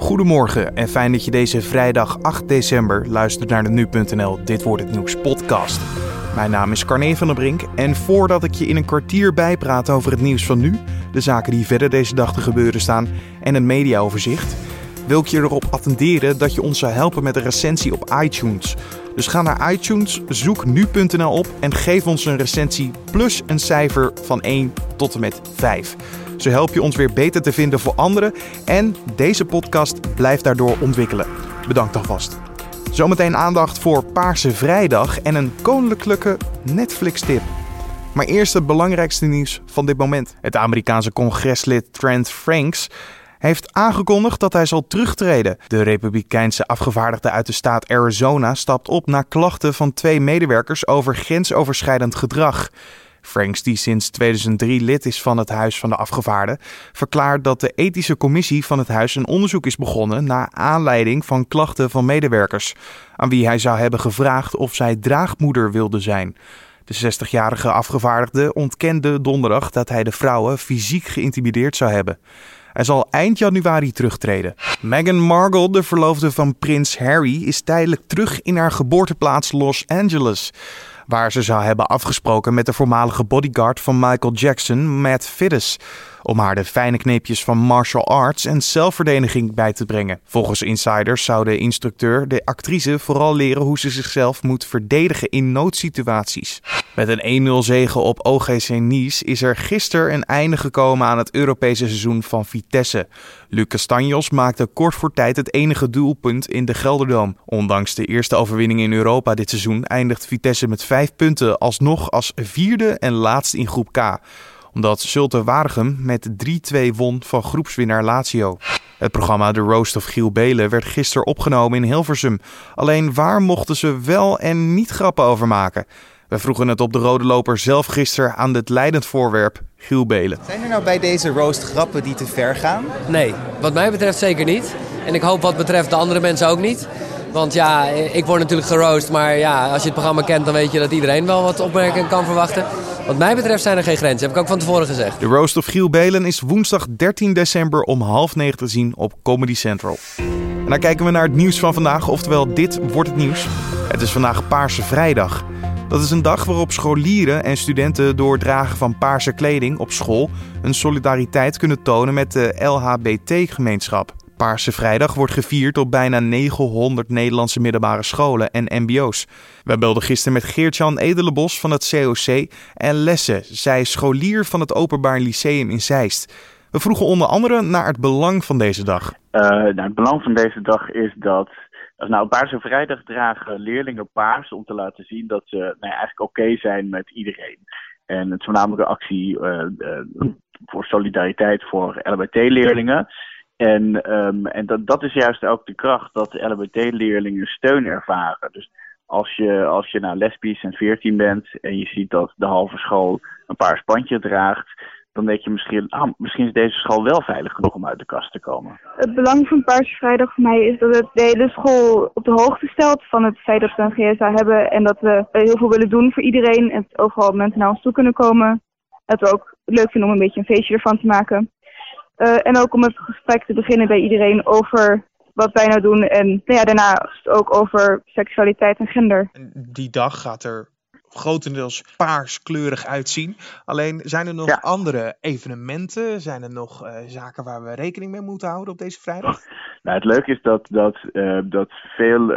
Goedemorgen en fijn dat je deze vrijdag 8 december luistert naar de Nu.nl Dit Wordt Het Nieuws podcast. Mijn naam is Carne van der Brink en voordat ik je in een kwartier bijpraat over het nieuws van nu, de zaken die verder deze dag te gebeuren staan en een mediaoverzicht, wil ik je erop attenderen dat je ons zou helpen met een recensie op iTunes. Dus ga naar iTunes, zoek nu.nl op en geef ons een recensie plus een cijfer van 1 tot en met 5. Zo help je ons weer beter te vinden voor anderen en deze podcast blijft daardoor ontwikkelen. Bedankt alvast. Zometeen aandacht voor Paarse Vrijdag en een koninklijke Netflix-tip. Maar eerst het belangrijkste nieuws van dit moment. Het Amerikaanse congreslid Trent Franks heeft aangekondigd dat hij zal terugtreden. De Republikeinse afgevaardigde uit de staat Arizona stapt op na klachten van twee medewerkers over grensoverschrijdend gedrag. Franks, die sinds 2003 lid is van het Huis van de Afgevaarden, verklaart dat de ethische commissie van het huis een onderzoek is begonnen naar aanleiding van klachten van medewerkers, aan wie hij zou hebben gevraagd of zij draagmoeder wilde zijn. De 60-jarige afgevaardigde ontkende donderdag dat hij de vrouwen fysiek geïntimideerd zou hebben. Hij zal eind januari terugtreden. Meghan Markle, de verloofde van prins Harry, is tijdelijk terug in haar geboorteplaats Los Angeles waar ze zou hebben afgesproken met de voormalige bodyguard van Michael Jackson, Matt Fiddes, om haar de fijne kneepjes van martial arts en zelfverdediging bij te brengen. Volgens insiders zou de instructeur de actrice vooral leren hoe ze zichzelf moet verdedigen in noodsituaties. Met een 1-0 zege op OGC Nice is er gisteren een einde gekomen aan het Europese seizoen van Vitesse. Luc Castanjos maakte kort voor tijd het enige doelpunt in de Gelderdoom. Ondanks de eerste overwinning in Europa dit seizoen eindigt Vitesse met 5 punten alsnog als vierde en laatste in groep K omdat Zulte Waregem met 3-2 won van groepswinnaar Lazio. Het programma The Roast of Giel Belen werd gisteren opgenomen in Hilversum. Alleen waar mochten ze wel en niet grappen over maken? We vroegen het op de rode loper zelf gisteren aan het leidend voorwerp Giel Belen. Zijn er nou bij deze roast grappen die te ver gaan? Nee, wat mij betreft zeker niet. En ik hoop wat betreft de andere mensen ook niet. Want ja, ik word natuurlijk geroost, maar ja, als je het programma kent, dan weet je dat iedereen wel wat opmerkingen kan verwachten. Wat mij betreft zijn er geen grenzen, heb ik ook van tevoren gezegd. De Roast of Giel Belen is woensdag 13 december om half negen te zien op Comedy Central. En dan kijken we naar het nieuws van vandaag, oftewel dit wordt het nieuws. Het is vandaag Paarse Vrijdag. Dat is een dag waarop scholieren en studenten door het dragen van paarse kleding op school hun solidariteit kunnen tonen met de LHBT-gemeenschap. Paarse Vrijdag wordt gevierd op bijna 900 Nederlandse middelbare scholen en MBO's. We belden gisteren met Geert-Jan Edelenbos van het COC en Lesse, zij scholier van het Openbaar Lyceum in Zeist. We vroegen onder andere naar het belang van deze dag. Uh, nou, het belang van deze dag is dat nou Paarse Vrijdag dragen leerlingen paars om te laten zien dat ze nou, eigenlijk oké zijn met iedereen. En het is voornamelijk een actie uh, uh, voor solidariteit voor LHBT-leerlingen. En, um, en dat, dat is juist ook de kracht dat LHBT-leerlingen steun ervaren. Dus als je, als je nou lesbisch en 14 bent en je ziet dat de halve school een paar spandje draagt, dan denk je misschien, ah, misschien is deze school wel veilig genoeg om uit de kast te komen. Het belang van Paarse Vrijdag voor mij is dat het de hele school op de hoogte stelt van het feit dat we een GSA hebben en dat we heel veel willen doen voor iedereen en overal mensen naar ons toe kunnen komen. Dat we ook leuk vinden om een beetje een feestje ervan te maken. Uh, en ook om het gesprek te beginnen bij iedereen over wat wij nou doen. En nou ja, daarnaast ook over seksualiteit en gender. Die dag gaat er grotendeels paarskleurig uitzien. Alleen zijn er nog andere evenementen? Zijn er nog uh, zaken waar we rekening mee moeten houden op deze vrijdag? Nou, het leuke is dat, dat, uh, dat veel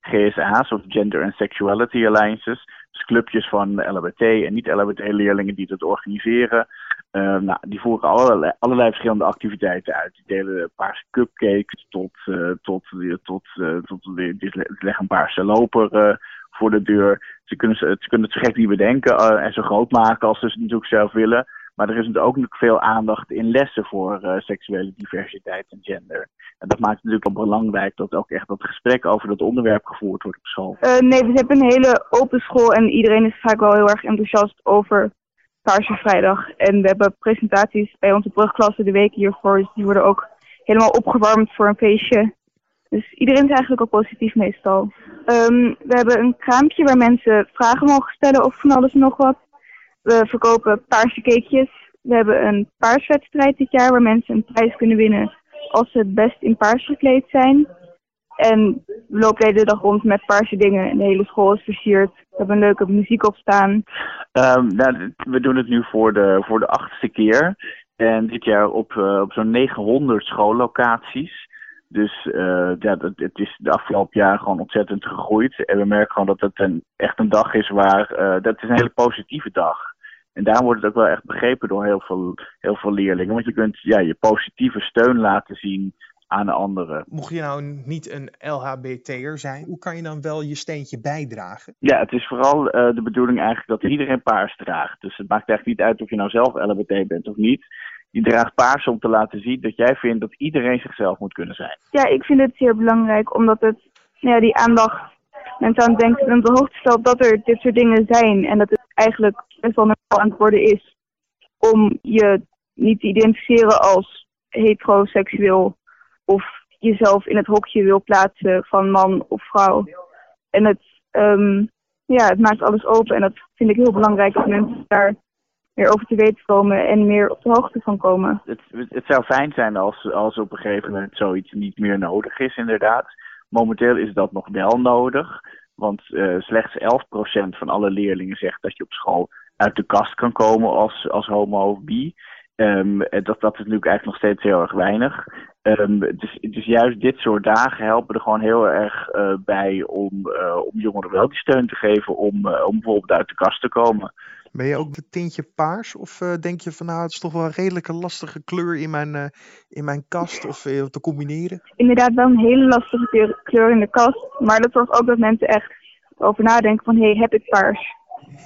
GSA's of Gender and Sexuality Alliances, dus clubjes van LHBT en niet-LHBT-leerlingen die dat organiseren, uh, nou, die voeren allerlei, allerlei, verschillende activiteiten uit. Die delen paarse cupcakes tot, uh, tot, tot, uh, tot, die, die leggen een paarse loper voor de deur. Ze kunnen, ze, kunnen het zo gek niet bedenken en zo groot maken als ze het natuurlijk zelf willen. Maar er is natuurlijk ook veel aandacht in lessen voor seksuele diversiteit en gender. En dat maakt het natuurlijk ook belangrijk dat ook echt dat gesprek over dat onderwerp gevoerd wordt op school. nee, we hebben een hele open school en iedereen is vaak wel heel erg enthousiast over Paarse Vrijdag. En we hebben presentaties bij onze brugklasse de week hiervoor. Dus die worden ook helemaal opgewarmd voor een feestje. Dus iedereen is eigenlijk ook positief meestal. Um, we hebben een kraampje waar mensen vragen mogen stellen over van alles en nog wat. We verkopen paarse cakejes. We hebben een paarswedstrijd dit jaar waar mensen een prijs kunnen winnen als ze het best in paars gekleed zijn. En we lopen de hele dag rond met paarse dingen en de hele school is versierd. We hebben een leuke muziek op staan. Ehm, nou, we doen het nu voor de, voor de achtste keer. En dit jaar op, uh, op zo'n 900 schoollocaties. Dus uh, ja, het is de afgelopen jaren gewoon ontzettend gegroeid. En we merken gewoon dat het een, echt een dag is waar. Uh, dat is een hele positieve dag. En daar wordt het ook wel echt begrepen door heel veel, heel veel leerlingen. Want je kunt ja, je positieve steun laten zien aan de anderen. Mocht je nou niet een LHBT'er zijn, hoe kan je dan wel je steentje bijdragen? Ja, het is vooral uh, de bedoeling eigenlijk dat iedereen paars draagt. Dus het maakt eigenlijk niet uit of je nou zelf LHBT bent of niet. Je draagt paars om te laten zien dat jij vindt dat iedereen zichzelf moet kunnen zijn. Ja, ik vind het zeer belangrijk omdat het nou ja, die aandacht mensen aan het denken op de hoogte stelt dat er dit soort dingen zijn. En dat het eigenlijk best wel normaal aan het worden is om je niet te identificeren als heteroseksueel of jezelf in het hokje wil plaatsen van man of vrouw. En het, um, ja, het maakt alles open en dat vind ik heel belangrijk dat mensen daar meer over te weten komen en meer op de hoogte van komen. Het, het zou fijn zijn als, als op een gegeven moment zoiets niet meer nodig is, inderdaad. Momenteel is dat nog wel nodig, want uh, slechts 11% van alle leerlingen zegt dat je op school uit de kast kan komen als, als homo of bi. Um, dat, dat is natuurlijk eigenlijk nog steeds heel erg weinig. Um, dus, dus juist dit soort dagen helpen er gewoon heel erg uh, bij om, uh, om jongeren wel die steun te geven om, uh, om bijvoorbeeld uit de kast te komen. Ben je ook een tintje paars? Of denk je van nou, het is toch wel een redelijke lastige kleur in mijn, in mijn kast of te combineren? Inderdaad, wel een hele lastige kleur in de kast. Maar dat zorgt ook dat mensen echt over nadenken van hé, hey, heb ik paars?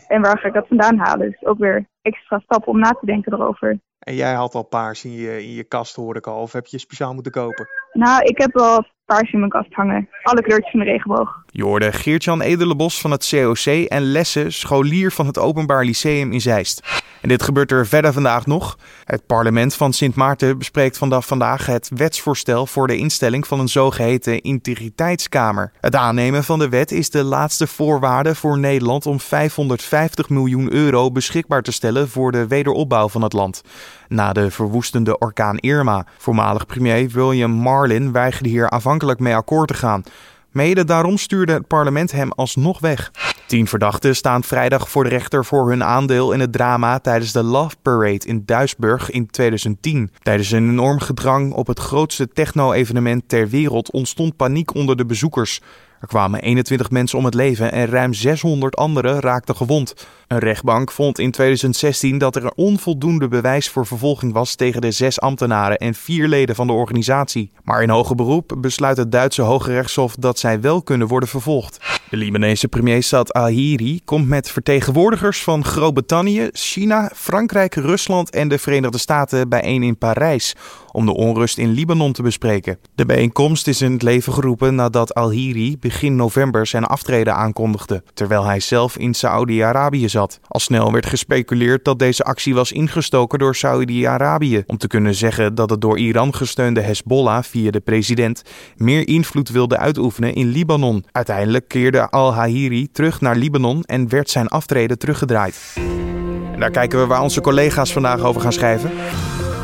En waar ga ik dat vandaan halen? Dus ook weer extra stappen om na te denken erover. En jij had al paars in je, in je kast, hoorde ik al. Of heb je speciaal moeten kopen? Nou, ik heb wel paars in mijn kast hangen. Alle kleurtjes van de regenboog. Je hoorde Geert-Jan Edelenbos van het COC en Lesse, scholier van het Openbaar Lyceum in Zeist. En dit gebeurt er verder vandaag nog. Het parlement van Sint Maarten bespreekt vandaag, vandaag het wetsvoorstel voor de instelling van een zogeheten integriteitskamer. Het aannemen van de wet is de laatste voorwaarde voor Nederland om 550 miljoen euro beschikbaar te stellen voor de wederopbouw van het land. Na de verwoestende orkaan Irma. Voormalig premier William Marlin weigerde hier aanvankelijk mee akkoord te gaan. Mede daarom stuurde het parlement hem alsnog weg. Tien verdachten staan vrijdag voor de rechter voor hun aandeel in het drama tijdens de Love Parade in Duisburg in 2010. Tijdens een enorm gedrang op het grootste techno-evenement ter wereld ontstond paniek onder de bezoekers. Er kwamen 21 mensen om het leven en ruim 600 anderen raakten gewond. Een rechtbank vond in 2016 dat er onvoldoende bewijs voor vervolging was tegen de zes ambtenaren en vier leden van de organisatie. Maar in hoger beroep besluit het Duitse Hoge Rechtshof dat zij wel kunnen worden vervolgd. De Libanese premier Saad al-Hiri komt met vertegenwoordigers van Groot-Brittannië, China, Frankrijk, Rusland en de Verenigde Staten bijeen in Parijs om de onrust in Libanon te bespreken. De bijeenkomst is in het leven geroepen nadat al-Hiri begin november zijn aftreden aankondigde, terwijl hij zelf in Saoedi-Arabië zat. Al snel werd gespeculeerd dat deze actie was ingestoken door Saoedi-Arabië, om te kunnen zeggen dat het door Iran gesteunde Hezbollah via de president meer invloed wilde uitoefenen in Libanon. Uiteindelijk keerde al-Hahiri terug naar Libanon en werd zijn aftreden teruggedraaid. En daar kijken we waar onze collega's vandaag over gaan schrijven.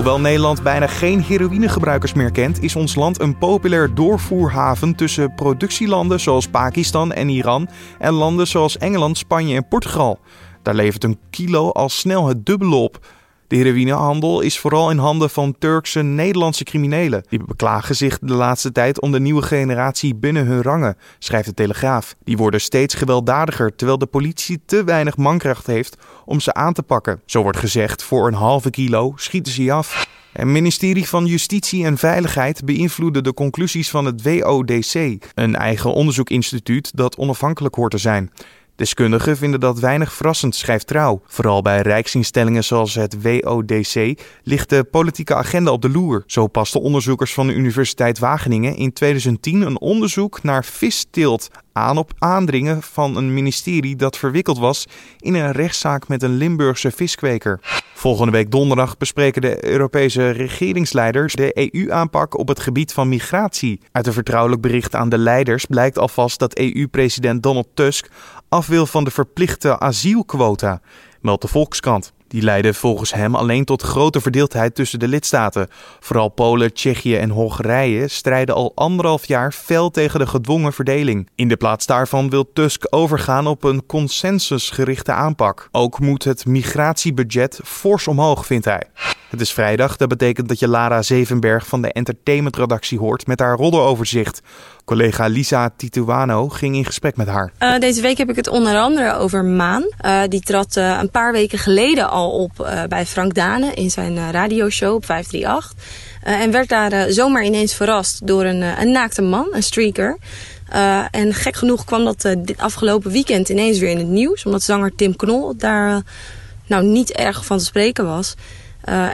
Hoewel Nederland bijna geen heroïnegebruikers meer kent, is ons land een populair doorvoerhaven tussen productielanden zoals Pakistan en Iran en landen zoals Engeland, Spanje en Portugal. Daar levert een kilo al snel het dubbele op. De heroïnehandel is vooral in handen van Turkse Nederlandse criminelen. Die beklagen zich de laatste tijd om de nieuwe generatie binnen hun rangen, schrijft de Telegraaf. Die worden steeds gewelddadiger, terwijl de politie te weinig mankracht heeft om ze aan te pakken. Zo wordt gezegd, voor een halve kilo schieten ze je af. Het ministerie van Justitie en Veiligheid beïnvloedde de conclusies van het WODC, een eigen onderzoekinstituut dat onafhankelijk hoort te zijn. Deskundigen vinden dat weinig verrassend, schrijft Trouw. Vooral bij rijksinstellingen zoals het WODC ligt de politieke agenda op de loer. Zo pasten onderzoekers van de Universiteit Wageningen in 2010 een onderzoek naar visteelt aan op aandringen van een ministerie dat verwikkeld was in een rechtszaak met een Limburgse viskweker. Volgende week donderdag bespreken de Europese regeringsleiders de EU-aanpak op het gebied van migratie. Uit een vertrouwelijk bericht aan de leiders blijkt alvast dat EU-president Donald Tusk af wil van de verplichte asielquota, meldt de Volkskrant. Die leidden volgens hem alleen tot grote verdeeldheid tussen de lidstaten. Vooral Polen, Tsjechië en Hongarije strijden al anderhalf jaar fel tegen de gedwongen verdeling. In de plaats daarvan wil Tusk overgaan op een consensusgerichte aanpak. Ook moet het migratiebudget fors omhoog, vindt hij. Het is vrijdag, dat betekent dat je Lara Zevenberg van de entertainmentredactie hoort met haar roddeloverzicht. Collega Lisa Tituano ging in gesprek met haar. Uh, deze week heb ik het onder andere over Maan. Uh, die trad uh, een paar weken geleden al op bij Frank Dane in zijn radioshow op 538. en werd daar zomaar ineens verrast door een, een naakte man, een streaker. en gek genoeg kwam dat dit afgelopen weekend ineens weer in het nieuws. Omdat zanger Tim Knol daar nou niet erg van te spreken was.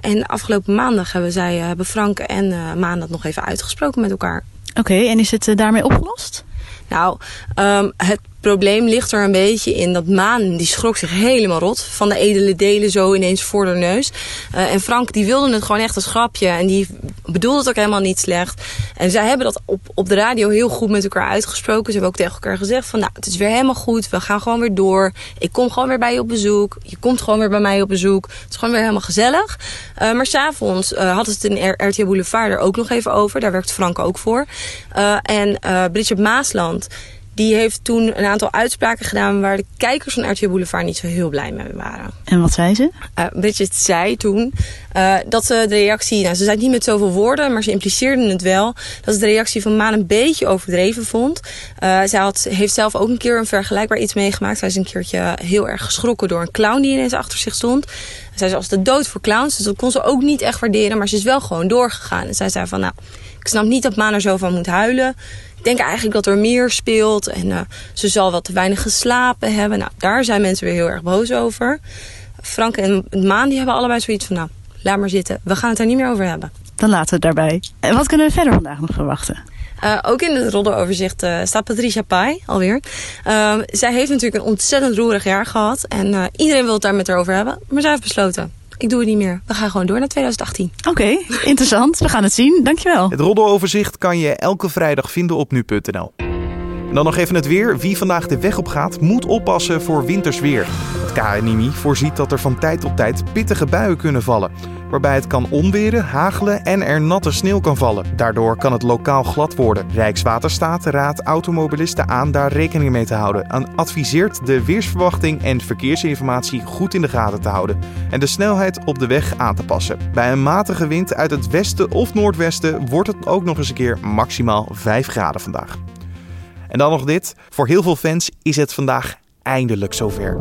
En afgelopen maandag hebben, zij, hebben Frank en Maan dat nog even uitgesproken met elkaar. Oké, en is het uh, daarmee opgelost? Nou, um, het probleem ligt er een beetje in dat Maan, die schrok zich helemaal rot van de edele delen zo ineens voor de neus. Uh, en Frank, die wilde het gewoon echt als grapje en die bedoelde het ook helemaal niet slecht. En zij hebben dat op, op de radio heel goed met elkaar uitgesproken. Ze hebben ook tegen elkaar gezegd van, nou, het is weer helemaal goed, we gaan gewoon weer door. Ik kom gewoon weer bij je op bezoek, je komt gewoon weer bij mij op bezoek. Het is gewoon weer helemaal gezellig. Uh, maar s'avonds uh, had het in RTL Boulevard er ook nog even over, daar werkt Frank ook voor. en Bridget Maasland die heeft toen een aantal uitspraken gedaan waar de kijkers van RTL Boulevard niet zo heel blij mee waren. En wat zei ze? Uh, Bridget zei toen uh, dat ze de reactie, nou ze zei het niet met zoveel woorden, maar ze impliceerde het wel, dat ze de reactie van Maan een beetje overdreven vond. Uh, zij had, heeft zelf ook een keer een vergelijkbaar iets meegemaakt. Zij is een keertje heel erg geschrokken door een clown die ineens achter zich stond. Zij is als de dood voor clowns, dus dat kon ze ook niet echt waarderen, maar ze is wel gewoon doorgegaan. En zij zei van, nou, ik snap niet dat Maan er zo van moet huilen. Ik denk eigenlijk dat er meer speelt en uh, ze zal wat te weinig geslapen hebben. Nou, daar zijn mensen weer heel erg boos over. Frank en Maan die hebben allebei zoiets van, nou, laat maar zitten. We gaan het er niet meer over hebben. Dan laten we het daarbij. En wat kunnen we verder vandaag nog verwachten? Uh, ook in het roddeloverzicht uh, staat Patricia Pai alweer. Uh, zij heeft natuurlijk een ontzettend roerig jaar gehad. En iedereen wil het daar met haar over hebben. Maar zij heeft besloten, ik doe het niet meer. We gaan gewoon door naar 2018. Oké, okay, interessant. We gaan het zien. Dankjewel. Het roddeloverzicht kan je elke vrijdag vinden op nu.nl. En dan nog even het weer. Wie vandaag de weg op gaat, moet oppassen voor wintersweer. Het KNMI voorziet dat er van tijd tot tijd pittige buien kunnen vallen. Waarbij het kan onweren, hagelen en er natte sneeuw kan vallen. Daardoor kan het lokaal glad worden. Rijkswaterstaat raadt automobilisten aan daar rekening mee te houden. En adviseert de weersverwachting en verkeersinformatie goed in de gaten te houden. En de snelheid op de weg aan te passen. Bij een matige wind uit het westen of noordwesten wordt het ook nog eens een keer maximaal 5 graden vandaag. En dan nog dit. Voor heel veel fans is het vandaag eindelijk zover.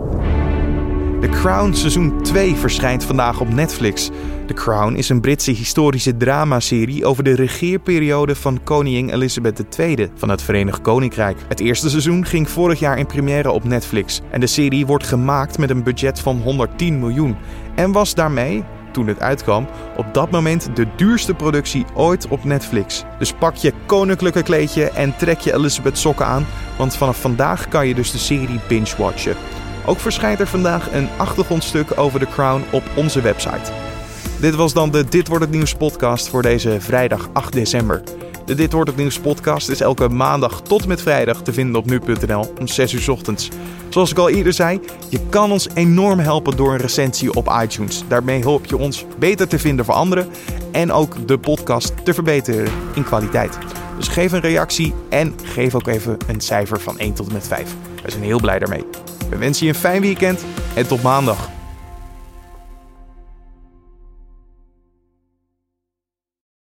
The Crown seizoen 2 verschijnt vandaag op Netflix. The Crown is een Britse historische dramaserie over de regeerperiode van koningin Elizabeth II van het Verenigd Koninkrijk. Het eerste seizoen ging vorig jaar in première op Netflix en de serie wordt gemaakt met een budget van 110 miljoen en was daarmee toen het uitkwam, op dat moment de duurste productie ooit op Netflix. Dus pak je koninklijke kleedje en trek je Elizabeth sokken aan, want vanaf vandaag kan je dus de serie binge-watchen. Ook verschijnt er vandaag een achtergrondstuk over The Crown op onze website. Dit was dan de Dit wordt het nieuws podcast voor deze vrijdag 8 december. De Dit wordt het nieuws podcast is elke maandag tot met vrijdag te vinden op nu.nl om 6 uur ochtends. Zoals ik al eerder zei, je kan ons enorm helpen door een recensie op iTunes. Daarmee help je ons beter te vinden voor anderen en ook de podcast te verbeteren in kwaliteit. Dus geef een reactie en geef ook even een cijfer van 1 tot en met 5. We zijn heel blij daarmee. We wensen je een fijn weekend en tot maandag.